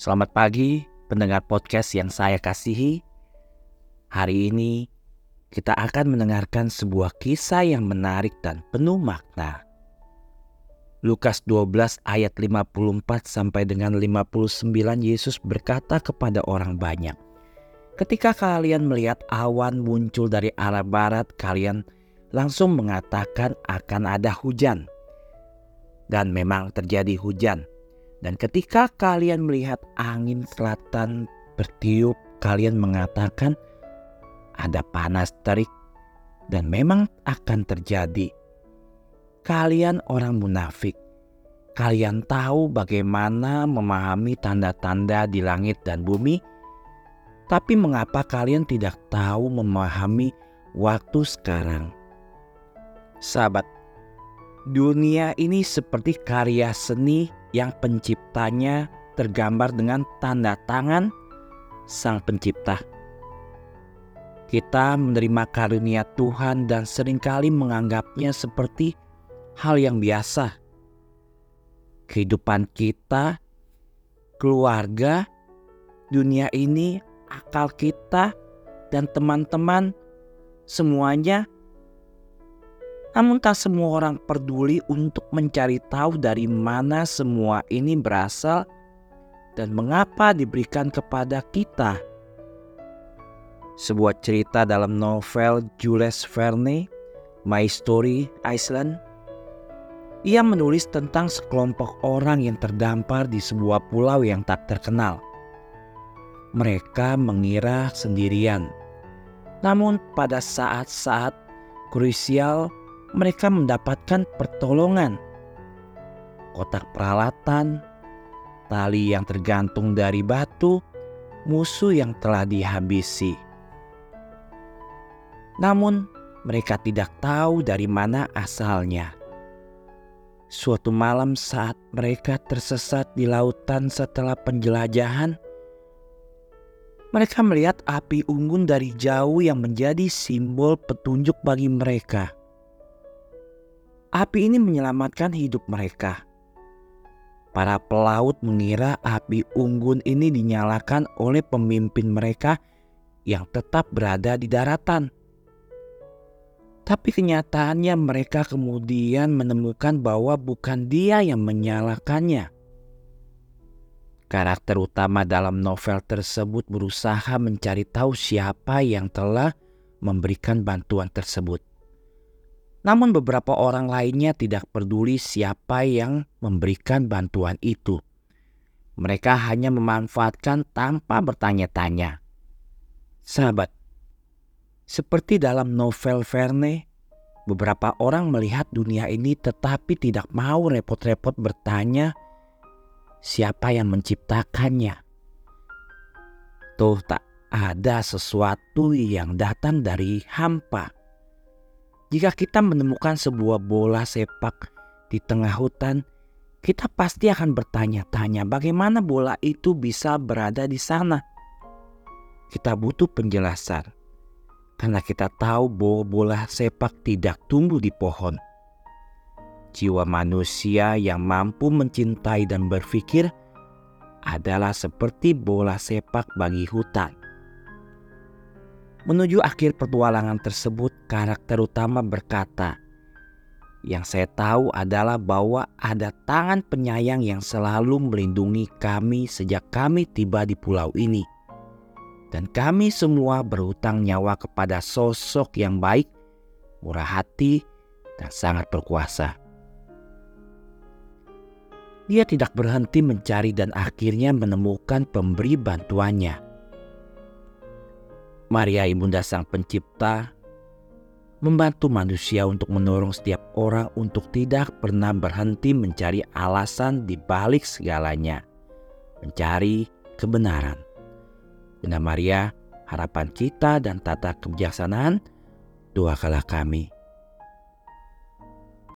Selamat pagi, pendengar podcast yang saya kasihi. Hari ini kita akan mendengarkan sebuah kisah yang menarik dan penuh makna. Lukas 12 ayat 54 sampai dengan 59 Yesus berkata kepada orang banyak, Ketika kalian melihat awan muncul dari arah barat, kalian langsung mengatakan akan ada hujan. Dan memang terjadi hujan. Dan ketika kalian melihat angin selatan bertiup, kalian mengatakan ada panas terik dan memang akan terjadi. Kalian orang munafik. Kalian tahu bagaimana memahami tanda-tanda di langit dan bumi, tapi mengapa kalian tidak tahu memahami waktu sekarang? Sahabat, dunia ini seperti karya seni yang penciptanya tergambar dengan tanda tangan Sang Pencipta. Kita menerima karunia Tuhan dan sering kali menganggapnya seperti hal yang biasa. Kehidupan kita, keluarga, dunia ini, akal kita, dan teman-teman semuanya namun tak semua orang peduli untuk mencari tahu dari mana semua ini berasal dan mengapa diberikan kepada kita. Sebuah cerita dalam novel Jules Verne, My Story Iceland. Ia menulis tentang sekelompok orang yang terdampar di sebuah pulau yang tak terkenal. Mereka mengira sendirian. Namun pada saat-saat krusial mereka mendapatkan pertolongan. Kotak peralatan, tali yang tergantung dari batu, musuh yang telah dihabisi. Namun, mereka tidak tahu dari mana asalnya. Suatu malam, saat mereka tersesat di lautan setelah penjelajahan, mereka melihat api unggun dari jauh yang menjadi simbol petunjuk bagi mereka. Api ini menyelamatkan hidup mereka. Para pelaut mengira api unggun ini dinyalakan oleh pemimpin mereka yang tetap berada di daratan. Tapi kenyataannya mereka kemudian menemukan bahwa bukan dia yang menyalakannya. Karakter utama dalam novel tersebut berusaha mencari tahu siapa yang telah memberikan bantuan tersebut. Namun beberapa orang lainnya tidak peduli siapa yang memberikan bantuan itu. Mereka hanya memanfaatkan tanpa bertanya-tanya. Sahabat, seperti dalam novel Verne, beberapa orang melihat dunia ini tetapi tidak mau repot-repot bertanya siapa yang menciptakannya. Tuh tak ada sesuatu yang datang dari hampa jika kita menemukan sebuah bola sepak di tengah hutan, kita pasti akan bertanya-tanya bagaimana bola itu bisa berada di sana. Kita butuh penjelasan karena kita tahu bahwa bola sepak tidak tumbuh di pohon. Jiwa manusia yang mampu mencintai dan berpikir adalah seperti bola sepak bagi hutan. Menuju akhir petualangan tersebut, karakter utama berkata, "Yang saya tahu adalah bahwa ada tangan penyayang yang selalu melindungi kami sejak kami tiba di pulau ini, dan kami semua berhutang nyawa kepada sosok yang baik, murah hati, dan sangat berkuasa." Dia tidak berhenti mencari dan akhirnya menemukan pemberi bantuannya Maria Ibunda Sang Pencipta membantu manusia untuk mendorong setiap orang untuk tidak pernah berhenti mencari alasan di balik segalanya, mencari kebenaran. Bunda Maria, harapan kita dan tata kebijaksanaan, doakanlah kami